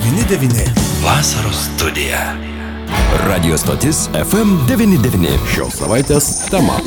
99. Vasaros studija. Radio stotis FM99. Šios savaitės tema.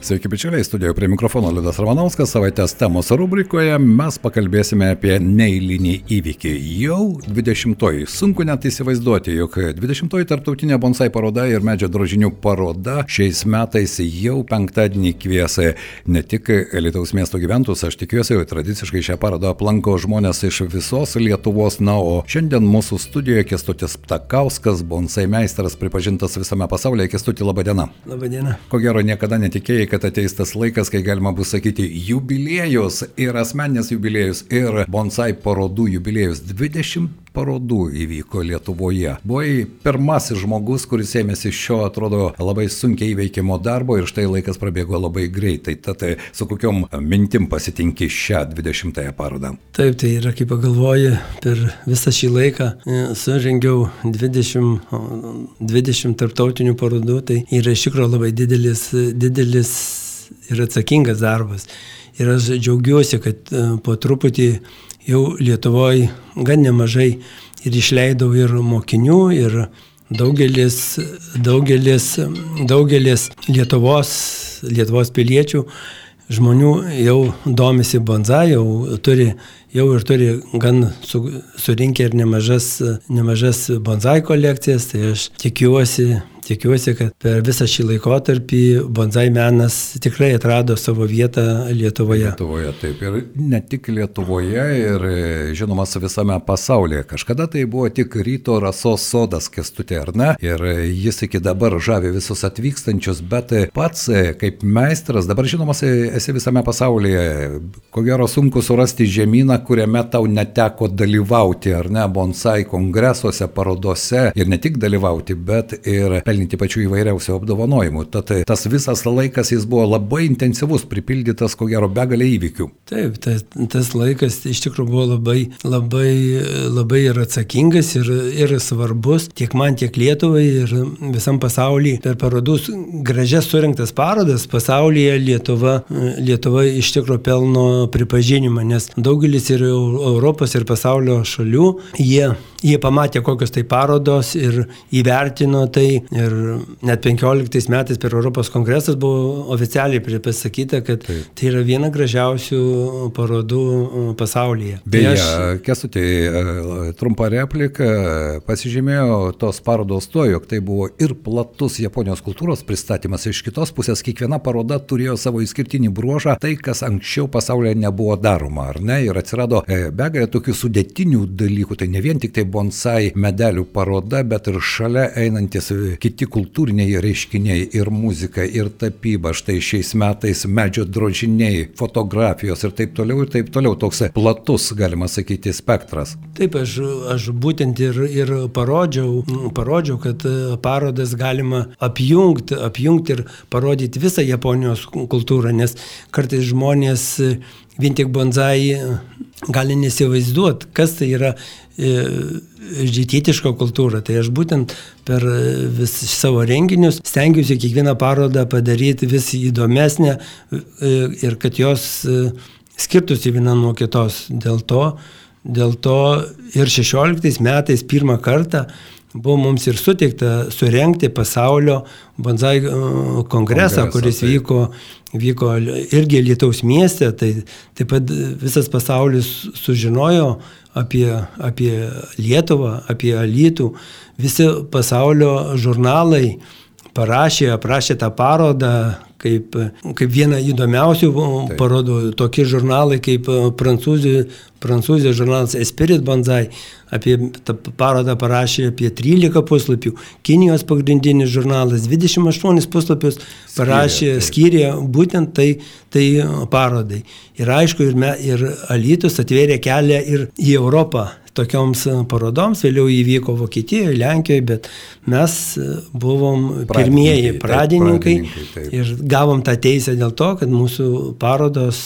Sveiki, bičiuliai, studijoje prie mikrofono Liudas Ramanauskas, savaitės temos rubrikoje mes pakalbėsime apie neįlinį įvykį. Jau 20-oji, sunku net įsivaizduoti, jog 20-oji tarptautinė bonsai paroda ir medžio drožinių paroda šiais metais jau penktadienį kvies ne tik Lietuvos miesto gyventus, aš tikiuosi, tradiciškai šią parodą aplanko žmonės iš visos Lietuvos, na, o šiandien mūsų studijoje Kestutis Ptakauskas, bonsai meistras, pripažintas visame pasaulyje. Kestuti, laba diena. Labą dieną. Ko gero niekada netikėjai, kad ateis tas laikas, kai galima bus sakyti jubiliejus ir asmeninės jubiliejus ir bonsai parodų jubiliejus. 20 parodų įvyko Lietuvoje. Buvai pirmasis žmogus, kuris ėmėsi šio, atrodo, labai sunkiai įveikimo darbo ir štai laikas prabėgo labai greitai. Tad su kokiom mintim pasitinki šią 20-ąją parodą? Taip, tai yra, kaip pagalvoji, per visą šį laiką surengiau 20, 20 tarptautinių parodų, tai yra iš tikrųjų labai didelis, didelis ir atsakingas darbas. Ir aš džiaugiuosi, kad e, po truputį jau Lietuvoje gan nemažai ir išleidau ir mokinių, ir daugelis, daugelis, daugelis Lietuvos, Lietuvos piliečių žmonių jau domisi bonzai, jau turi, jau ir turi gan su, surinkę ir nemažas, nemažas bonzai kolekcijas, tai aš tikiuosi, tikiuosi, kad per visą šį laikotarpį bonsai menas tikrai atrado savo vietą Lietuvoje. Lietuvoje, taip. Ir ne tik Lietuvoje, ir žinomas visame pasaulyje. Kažkada tai buvo tik ryto rasos sodas kestutė, ar ne? Ir jis iki dabar žavi visus atvykstančius, bet pats kaip meistras, dabar žinomas esi visame pasaulyje. Ko gero sunku surasti žemyną, kuriame tau neteko dalyvauti, ar ne, bonsai kongresuose, parodose ir ne tik dalyvauti, bet ir pelnyti pelnyti pačių įvairiausių apdovanojimų. Tad tas visas laikas jis buvo labai intensyvus, pripildytas ko gero begalė įvykių. Taip, tas, tas laikas iš tikrųjų buvo labai, labai, labai ir atsakingas, ir, ir svarbus tiek man, tiek Lietuvai, ir visam pasaulyje. Per parodus gražias surinktas parodas pasaulyje Lietuva, Lietuva iš tikrųjų pelno pripažinimą, nes daugelis ir Europos, ir pasaulio šalių, jie Jie pamatė, kokios tai parodos ir įvertino tai. Ir net 15 metais per Europos kongresas buvo oficialiai pasakyta, kad Taip. tai yra viena gražiausių parodų pasaulyje. Tai Beje, tai aš... Kesutai, trumpa replika, pasižymėjo tos parodos to, jog tai buvo ir platus Japonijos kultūros pristatymas. Iš kitos pusės, kiekviena paroda turėjo savo išskirtinį bruožą, tai kas anksčiau pasaulyje nebuvo daroma, ar ne? Ir atsirado e, begalė tokių sudėtinių dalykų. Tai ne vien tik tai bonsai medelių paroda, bet ir šalia einantis kiti kultūriniai reiškiniai ir muzika, ir tapyba. Štai šiais metais medžio drožiniai, fotografijos ir taip toliau, ir taip toliau. Toks platus, galima sakyti, spektras. Taip, aš, aš būtent ir, ir parodžiau, parodžiau, kad parodas galima apjungti, apjungti ir parodyti visą Japonijos kultūrą, nes kartais žmonės vien tik bonzai gali nesivaizduoti, kas tai yra e, žytietiška kultūra. Tai aš būtent per vis savo renginius stengiuosi kiekvieną parodą padaryti vis įdomesnę e, ir kad jos e, skirtųsi viena nuo kitos. Dėl to, dėl to ir 16 metais pirmą kartą buvo mums ir suteikta surenkti pasaulio bonsai kongresą, Kongresą, kuris tai. vyko vyko irgi Lietuvos mieste, tai taip pat visas pasaulis sužinojo apie, apie Lietuvą, apie Alytų. Visi pasaulio žurnalai parašė, aprašė tą parodą kaip, kaip vieną įdomiausių Taip. parodų. Tokie žurnalai kaip prancūzijos, prancūzijos žurnalas Espirit Banzai apie tą parodą parašė apie 13 puslapių. Kinijos pagrindinis žurnalas 28 puslapius parašė, skyrė būtent tai, tai parodai. Ir aišku, ir, me, ir Alytus atvėrė kelią ir į Europą tokioms e, parodoms, vėliau įvyko Vokietijoje, Lenkijoje, bet mes e, buvom pradininkai, pirmieji pradininkai, taip, pradininkai taip. ir gavom tą teisę dėl to, kad mūsų parodos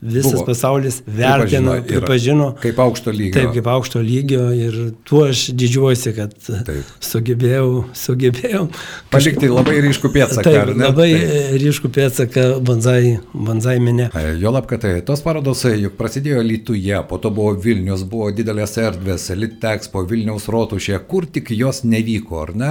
visas Buvo. pasaulis vertino, Pripažino, pripažino. Kaip aukšto lygio. Taip, kaip aukšto lygio ir tuo aš didžiuojuosi, kad Taip. sugebėjau, sugebėjau. Palikti labai ryškų pėdsaką, ar Taip, labai Taip. ryškų pėdsaką banzai, banzai mene. Jolab, kad tai tos parodos e, juk prasidėjo Lietuvoje, po to buvo Vilnius, buvo didelės erdvės, Litexpo, Vilniaus rotušė, kur tik jos nevyko, ar ne?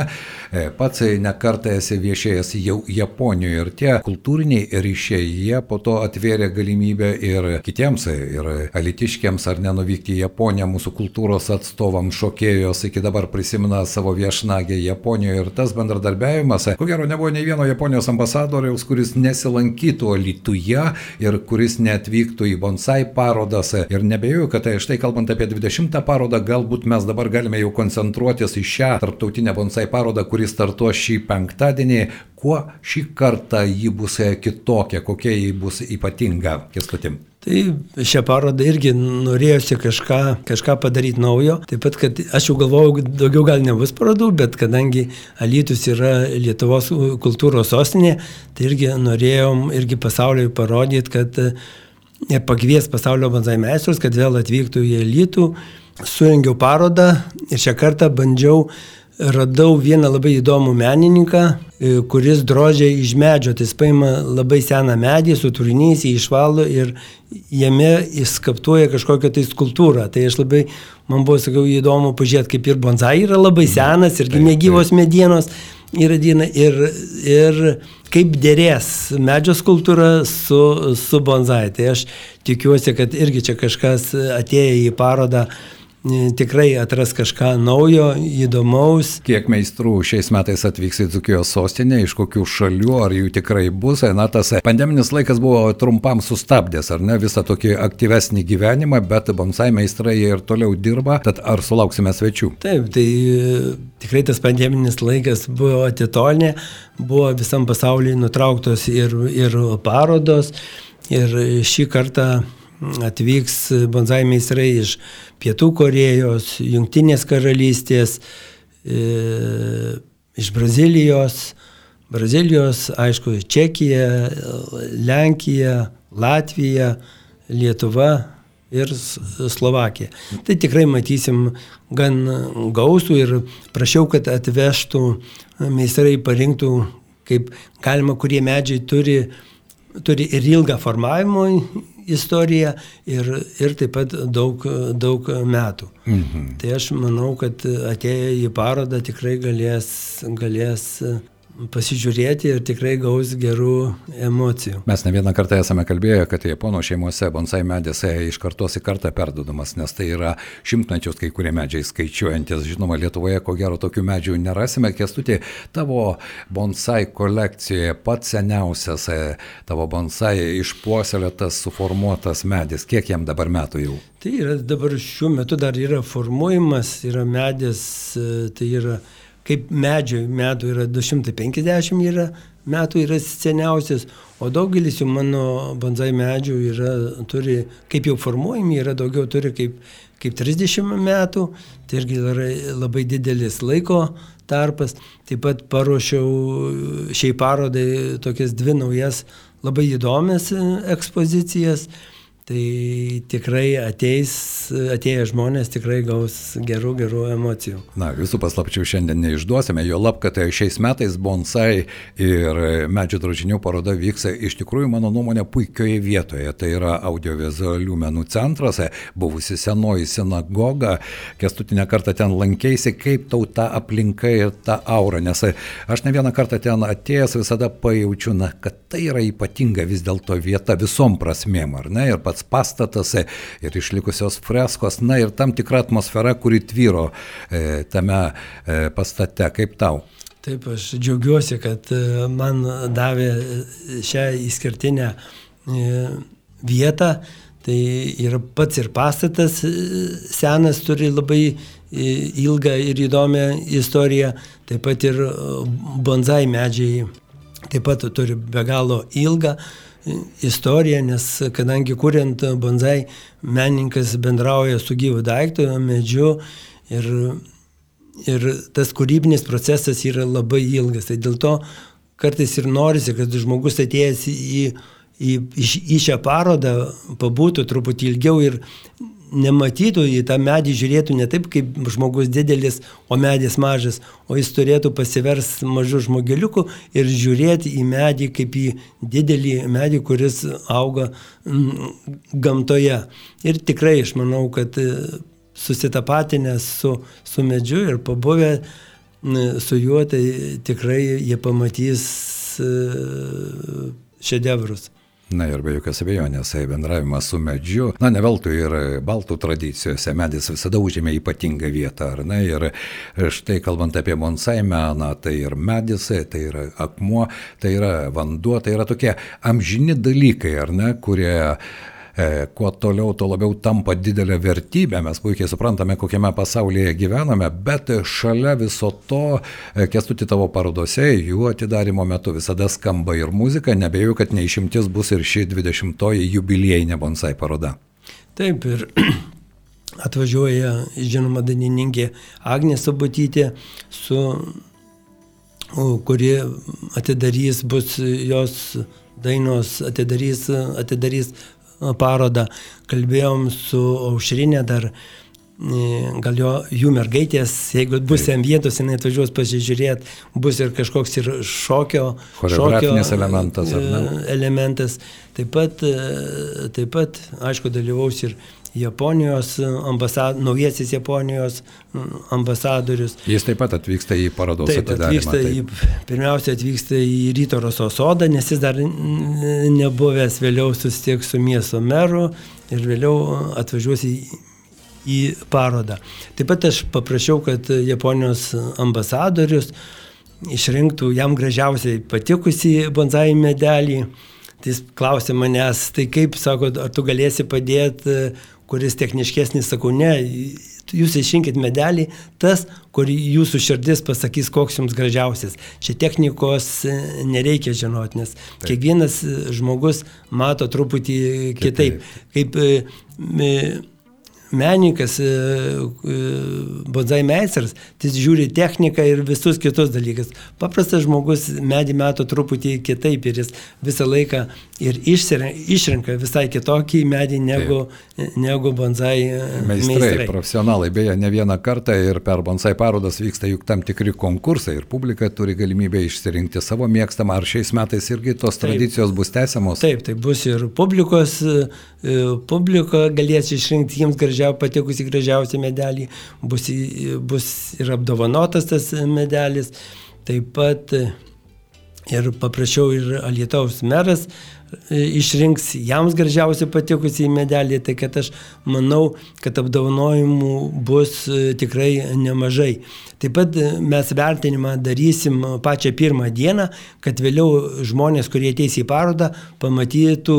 E, Pats nekartą esi viešėjęs jau Japonijoje ir tie kultūriniai ryšiai, jie po to atvėrė galimybę ir kitiems, ir alitiškiams ar nenuvykti į Japoniją, mūsų kultūros atstovams, šokėjos iki dabar prisimena savo viešnagę Japonijoje ir tas bendradarbiavimas, ko gero nebuvo nei vieno Japonijos ambasadoriaus, kuris nesilankytų Lietuvoje ir kuris neatvyktų į bonsai parodas. Ir nebejoju, kad tai štai kalbant apie 20 parodą, galbūt mes dabar galime jau koncentruotis į šią tarptautinę bonsai parodą, kuri startuos šį penktadienį. Kuo šį kartą ji bus e, kitokia, kokia ji bus ypatinga, kestutim. Tai šią parodą irgi norėjusi kažką, kažką padaryti naujo. Taip pat, kad aš jau galvojau, daugiau gal nebus parodų, bet kadangi Alytus yra Lietuvos kultūros sostinė, tai irgi norėjom irgi pasauliui parodyti, kad e, pakvies pasaulio banzai meistrus, kad vėl atvyktų į Alytų. Surengiau parodą ir šią kartą bandžiau radau vieną labai įdomų menininką, e, kuris drožia iš medžio. Tai jis paima labai seną medį su turiniais, jį išvalo ir jame įskaptuoja kažkokią tai skultūrą. Tai aš labai, man buvo, sakau, įdomu pažiūrėti, kaip ir bonsai yra labai senas, irgi negyvos medienos diena ir, ir kaip dėrės medžio skultūra su, su bonsai. Tai aš tikiuosi, kad irgi čia kažkas atėjo į parodą tikrai atras kažką naujo, įdomaus. Kiek meistrų šiais metais atvyks į Dzukijos sostinę, iš kokių šalių, ar jų tikrai bus. Na, tas pandeminis laikas buvo trumpam sustabdęs, ar ne, visą tokį aktyvesnį gyvenimą, bet bonsai meistrai ir toliau dirba, tad ar sulauksime svečių? Taip, tai e, tikrai tas pandeminis laikas buvo atitolinė, buvo visam pasaulyje nutrauktos ir, ir parodos. Ir šį kartą atvyks bonsai meistrai iš Pietų Korejos, Junktinės karalystės, e, iš Brazilijos, Brazilijos, aišku, Čekija, Lenkija, Latvija, Lietuva ir Slovakija. Tai tikrai matysim gan gausų ir prašiau, kad atvežtų meistrai parinktų, kaip galima, kurie medžiai turi turi ir ilgą formavimo istoriją ir, ir taip pat daug, daug metų. Mhm. Tai aš manau, kad atėję į parodą tikrai galės, galės pasižiūrėti ir tikrai gaus gerų emocijų. Mes ne vieną kartą esame kalbėję, kad japonų šeimose bonsai medis iš kartos į kartą perdodamas, nes tai yra šimtmečius kai kurie medžiai skaičiuojantis. Žinoma, Lietuvoje ko gero tokių medžių nerasime. Kestutė, tavo bonsai kolekcijoje pats seniausias e, tavo bonsai išpuoselėtas, suformuotas medis. Kiek jam dabar metų jau? Tai yra dabar šiuo metu dar yra formuojamas, yra medis, e, tai yra kaip medžio metų yra 250 yra, metų yra seniausias, o daugelis jau mano banzai medžių yra, turi, kaip jau formuojami, yra daugiau turi kaip, kaip 30 metų, tai irgi yra labai didelis laiko tarpas. Taip pat paruošiau šiai parodai tokias dvi naujas labai įdomias e, ekspozicijas. Tai tikrai ateis, atėję žmonės tikrai gaus gerų, gerų emocijų. Na, visų paslapčių šiandien neišduosime, jo lab, kad šiais metais bonsai ir medžio drožinių paroda vyks iš tikrųjų, mano nuomonė, puikioje vietoje. Tai yra audiovizualių menų centras, buvusi senoji sinagoga. Kestutinę kartą ten lankėsi, kaip tau ta aplinka ir ta aura, nes aš ne vieną kartą ten atėjęs visada pajaučiu, na, kad tai yra ypatinga vis dėlto vieta visom prasmėm, ar ne? Ir pats pastatas ir išlikusios freskos, na ir tam tikra atmosfera, kuri tvyro e, tame e, pastate. Kaip tau? Taip, aš džiaugiuosi, kad e, man davė šią išskirtinę e, vietą. Tai yra pats ir pastatas e, senas, turi labai ilgą ir įdomią istoriją. Taip pat ir bonsai medžiai taip pat turi be galo ilgą istoriją, nes kadangi kuriant bonsai, menininkas bendrauja su gyvu daiktu, medžiu ir, ir tas kūrybinis procesas yra labai ilgas. Tai dėl to kartais ir norisi, kad žmogus atėjęs į, į, į, į šią parodą pabūtų truputį ilgiau ir nematytų į tą medį, žiūrėtų ne taip, kaip žmogus didelis, o medis mažas, o jis turėtų pasivers mažų žmogeliukų ir žiūrėti į medį kaip į didelį medį, kuris auga mm, gamtoje. Ir tikrai aš manau, kad e, susitapatinęs su, su medžiu ir pabuvę su juo, tai tikrai jie pamatys e, šedevrus. Na ir be jokios abejonės, tai bendravimas su medžiu, na ne veltui ir baltų tradicijose medis visada užėmė ypatingą vietą, ar ne? Ir štai kalbant apie bonsai meną, tai ir medis, tai yra akmuo, tai yra vanduo, tai yra tokie amžini dalykai, ar ne, kurie kuo toliau, tuo labiau tampa didelė vertybė. Mes puikiai suprantame, kokiame pasaulyje gyvename, bet šalia viso to, e, kestuti tavo parodose, jų atidarimo metu visada skamba ir muzika, nebejoju, kad neišimtis bus ir ši 20-oji jubiliejinė bonsai paroda. Taip, ir atvažiuoja, žinoma, dainininkė Agnė Sabutytė, su, kuri atidarys, bus jos dainos, atidarys, atidarys parodą, kalbėjom su Aušrinė dar, gal jo, jų mergaitės, jeigu bus jam vietos, jinai atvažiuos pasižiūrėti, bus ir kažkoks ir šokio, šokio elementas. elementas. Taip pat, taip pat, aišku, dalyvaus ir Japonijos ambasad, naujasis Japonijos ambasadorius. Jis taip pat atvyksta į parodos taip, atidarymą. Taip. į, pirmiausia, atvyksta į Ryto Roso sodą, nes jis dar nebuvęs vėliau susitieks su miesto meru ir vėliau atvažiuos į, į parodą. Taip pat aš paprašiau, kad Japonijos ambasadorius išrinktų jam gražiausiai patikusi bonsai medelį. Tai jis klausė manęs, tai kaip, sako, ar tu galėsi padėti kuris techniškesnis, sakau, ne, jūs išrinkit medelį, tas, kur jūsų širdis pasakys, koks jums gražiausias. Čia technikos e, nereikia žinoti, nes Taip. kiekvienas žmogus mato truputį kitaip. kitaip. Kaip, e, e, e, bonsai meistras, tai žiūri techniką ir visus kitus dalykus. Paprastas žmogus medį meto truputį kitaip ir jis visą laiką ir išrenka visai kitokį medį negu, negu bonsai e, meistrai. meistrai. Profesionalai, beje, ne vieną kartą ir per bonsai parodas vyksta juk tam tikri konkursai ir publika turi galimybę išsirinkti savo mėgstamą. Ar šiais metais irgi tos taip, tradicijos bus tęsiamos? Taip, tai bus ir publikos, publika galės išrinkti jiems gražiausią gražiau, patikusi gražiausią medalį, bus, bus ir apdovanotas tas medalis. Taip pat ir paprašiau ir Alietaus meras e, išrinks jiems gražiausiai patikusį medalį, tai kad aš manau, kad apdovanojimų bus e, tikrai nemažai. Taip pat e, mes vertinimą darysim pačią pirmą dieną, kad vėliau žmonės, kurie ateis į parodą, pamatytų,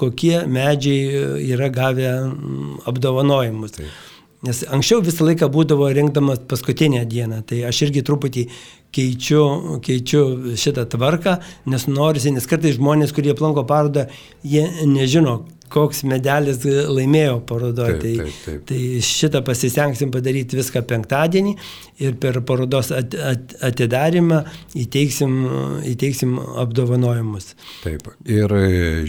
kokie medžiai yra gavę apdovanojimus. Taip. Nes anksčiau visą laiką būdavo rinkdamas paskutinę dieną, tai aš irgi truputį keičiu, keičiu šitą tvarką, nes norisi, nes kartais žmonės, kurie aplanko parodą, jie nežino, koks medelis laimėjo parodoje. Tai, taip, tai šitą pasistengsim padaryti viską penktadienį ir per parodos at, at, atidarimą įteiksim, įteiksim apdovanojimus. Taip. Ir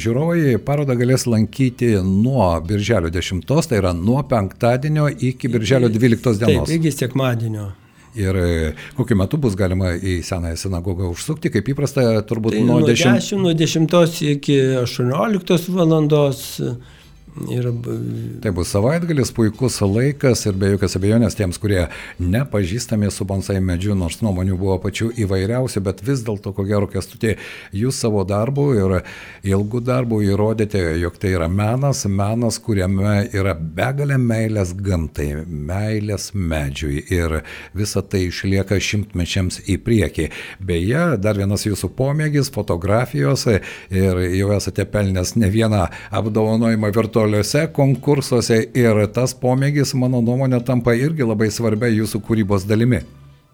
žiūrovai parodą galės lankyti nuo birželio 10, tai yra nuo penktadienio iki birželio 12 dienos. Taip, iki sekmadienio. Ir e, kokiu metu bus galima į senąją sinagogą užsukti, kaip įprasta, turbūt tai nuo 10. 10 nuo 10 iki 18 valandos Ir... Tai bus savaitgalis, puikus laikas ir be jokios abejonės tiems, kurie nepažįstami su bonsai medžiu, nors nuomonių buvo pačių įvairiausių, bet vis dėlto, ko gero, kestutė, jūs savo darbu ir ilgų darbų įrodėte, jog tai yra menas, menas, kuriame yra begalė meilės gamtai, meilės medžiui ir visa tai išlieka šimtmečiams į priekį. Beje, dar vienas jūsų pomėgis - fotografijos ir jau esate pelnęs ne vieną apdovanojimą virtualiai virtualiuose konkursuose ir tas pomėgis, mano nuomonė, tampa irgi labai svarbia jūsų kūrybos dalimi.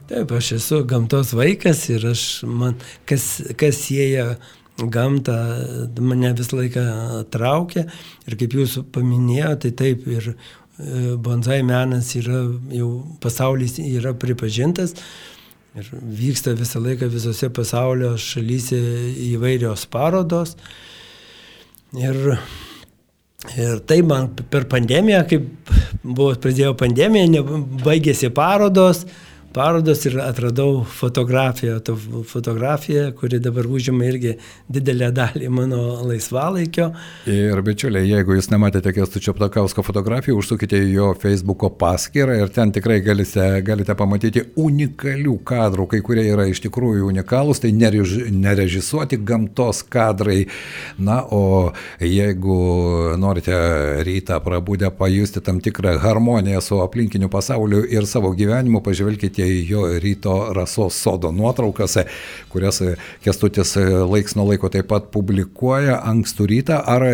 Taip, aš esu gamtos vaikas ir aš, man, kas, kas sieja gamtą, mane visą laiką traukia ir kaip jūs paminėjote, tai taip ir e, bonsai menas yra jau pasaulis yra pripažintas ir vyksta visą laiką visose pasaulio šalyse įvairios parodos. Ir, ir tai man per pandemiją, kaip buvo, pradėjo pandemija, baigėsi parodos, parodos ir atradau fotografiją, to fotografiją, kuri dabar užima irgi didelę dalį mano laisvalaikio. Ir bičiuliai, jeigu jūs nematėte Kestučio Plakausko fotografijų, užsukite į jo Facebook'o paskyrą ir ten tikrai galite, galite pamatyti unikalių kadrų, kai kurie yra iš tikrųjų unikalūs, tai nerež, nerežisuoti gamtos kadrai. Na, o jeigu norite rytą prabudę pajusti tam tikrą harmoniją su aplinkiniu pasauliu ir savo gyvenimu, pažvelkite jo ryto rasos sodo nuotraukose, kurias Kestutis laiks nuo laiko taip pat publikuoja ankstų rytą. Ar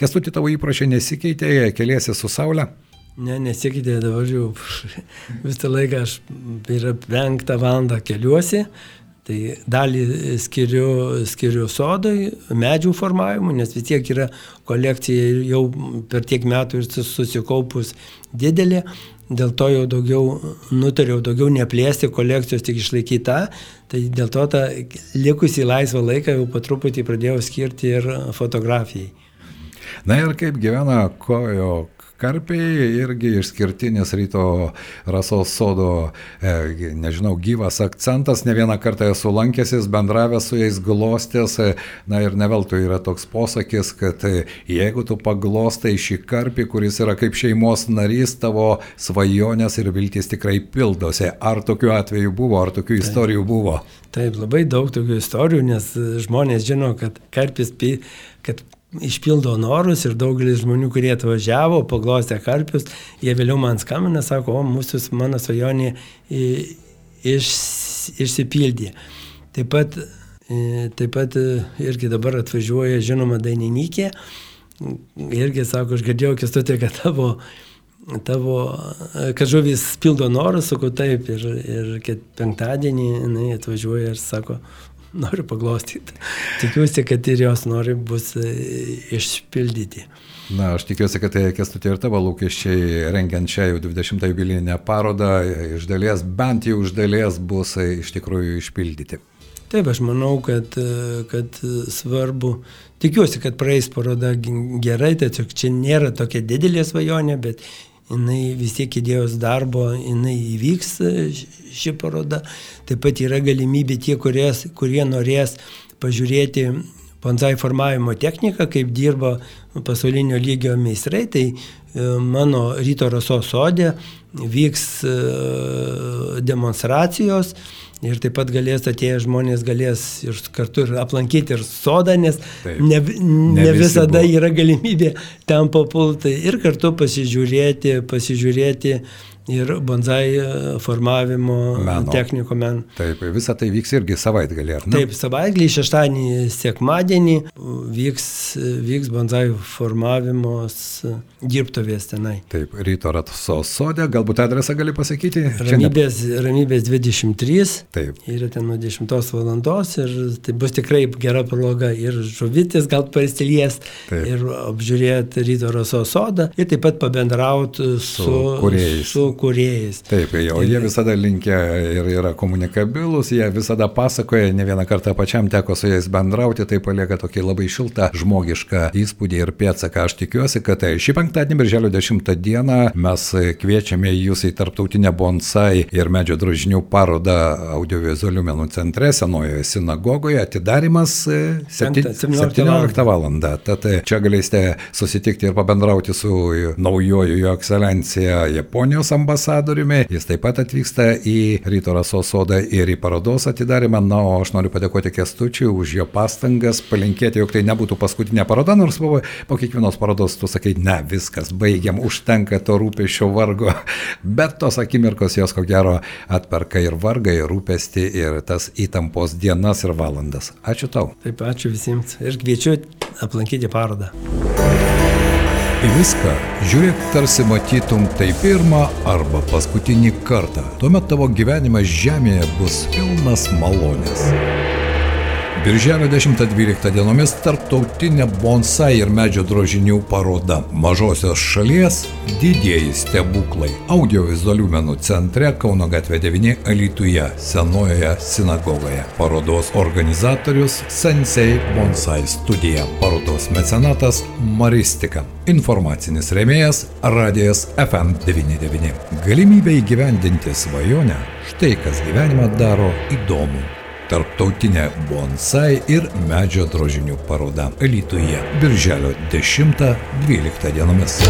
Kestuti tavo įpročiai nesikeitė, keliesi su Saulė? Ne, nesikeitė, dabar jau visą laiką aš yra penktą valandą keliuosi, tai dalį skiriu, skiriu sodai, medžių formavimui, nes vis tiek yra kolekcija jau per tiek metų ir susikaupus didelė, dėl to jau daugiau nutariau daugiau neplėsti kolekcijos, tik išlaikyti tą, tai dėl to tą likusį laisvą laiką jau po truputį pradėjau skirti ir fotografijai. Na ir kaip gyvena kojo Karpiai irgi išskirtinis ryto rasos sodo, e, nežinau, gyvas akcentas, ne vieną kartą esu lankęsis, bendravęs su jais glostės, e, na ir neveltui yra toks posakis, kad e, jeigu tu paglostai šį karpį, kuris yra kaip šeimos narys, tavo svajonės ir viltys tikrai pildosi. Ar tokiu atveju buvo, ar tokių istorijų buvo? Taip, labai daug tokių istorijų, nes žmonės žino, kad karpis, kad išpildo norus ir daugelis žmonių, kurie atvažiavo, paglostė karpius, jie vėliau man skambina, sako, o mūsų mano svajonė iš, išsipildė. Taip pat, taip pat irgi dabar atvažiuoja žinoma dainininkė, irgi sako, aš girdėjau kestutė, kad tavo, tavo, kad žuvis pildo norus, sakau taip, ir, ir penktadienį jinai atvažiuoja ir sako, noriu paglostyti. Tikiuosi, kad ir jos nori bus e, išpildyti. Na, aš tikiuosi, kad tai kestutė ir tavo lūkesčiai rengiant šią jau 20 jubiliejinę parodą iš dalies, bent jau iš dalies bus e, iš tikrųjų išpildyti. Taip, aš manau, kad, e, kad svarbu, tikiuosi, kad praeis paroda gerai, tiesiog čia nėra tokia didelė svajonė, bet jinai vis tiek įdėjus darbo, jinai įvyks ši paroda. Taip pat yra galimybė tie, kurie, kurie norės pažiūrėti bonsai formavimo techniką, kaip dirba pasaulinio lygio meistrai, tai mano ryto rasos sodė vyks e, demonstracijos Ir taip pat galės atėję žmonės galės ir kartu ir aplankyti ir sodą, nes taip, ne, ne, ne visada buvo. yra galimybė ten papulti ir kartu pasižiūrėti, pasižiūrėti ir bonsai e, formavimo meno. technikų men. Taip, visa tai vyks irgi savaitgalį, ar ne? Taip, savaitgalį, šeštadienį, sekmadienį vyks, vyks bonsai formavimos dirbtuvės tenai. Taip, ryto ratos sodė, galbūt adresą gali pasakyti? Ramybės, ne... ramybės 23. Taip. Yra ten nuo 10 valandos ir tai bus tikrai gera proga ir žuvytis gal pasilies ir apžiūrėti ryto rasos sodą ir taip pat pabendrauti su, su, kuriejais. su kuriejais. Taip, o jie visada linkia ir yra komunikabilus, jie visada pasakoja, ne vieną kartą pačiam teko su jais bendrauti, tai palieka tokį labai šiltą žmogišką įspūdį ir pėdsaką. Aš tikiuosi, kad šį penktadienį, birželio 10 dieną, mes kviečiame jūs į tarptautinę bonsai ir medžio drožinių parodą audiovizualių menų centre Senojoje sinagogoje. Atidarimas 7, 17 val. Tad čia galėsite susitikti ir pabendrauti su naujoju jo ekscelencija Japonijos ambasadoriumi. Jis taip pat atvyksta į Ryto Rasos sodą ir į parodos atidarimą. Na, o aš noriu padėkoti Kestučiui už jo pastangas, palinkėti, jog tai nebūtų paskutinė paroda, nors buvo po kiekvienos parodos tu sakai, ne, viskas, baigiam, užtenka to rūpešio vargo. Bet tos akimirkos jos ko gero atperka ir vargą, ir rūpestį, ir tas įtampos dienas ir valandas. Ačiū tau. Taip, ačiū visiems ir kviečiu aplankyti parodą. Į viską žiūrėk tarsi matytum tai pirmą arba paskutinį kartą. Tuomet tavo gyvenimas žemėje bus pilnas malonės. Birželio 10-12 dienomis tarptautinė bonsai ir medžio drožinių paroda Mažosios šalies didieji stebuklai audiovizualių menų centre Kauno gatvė 9 Alytuje senojoje sinagogoje. Parodos organizatorius Sensei Bonsai studija. Parodos mecenatas Maristika. Informacinis remėjas Radijas FM99. Galimybė įgyvendinti svajonę - štai kas gyvenimą daro įdomu. Tarptautinė bonsai ir medžio drožinių paroda Alytuje Birželio 10-12 dienomis.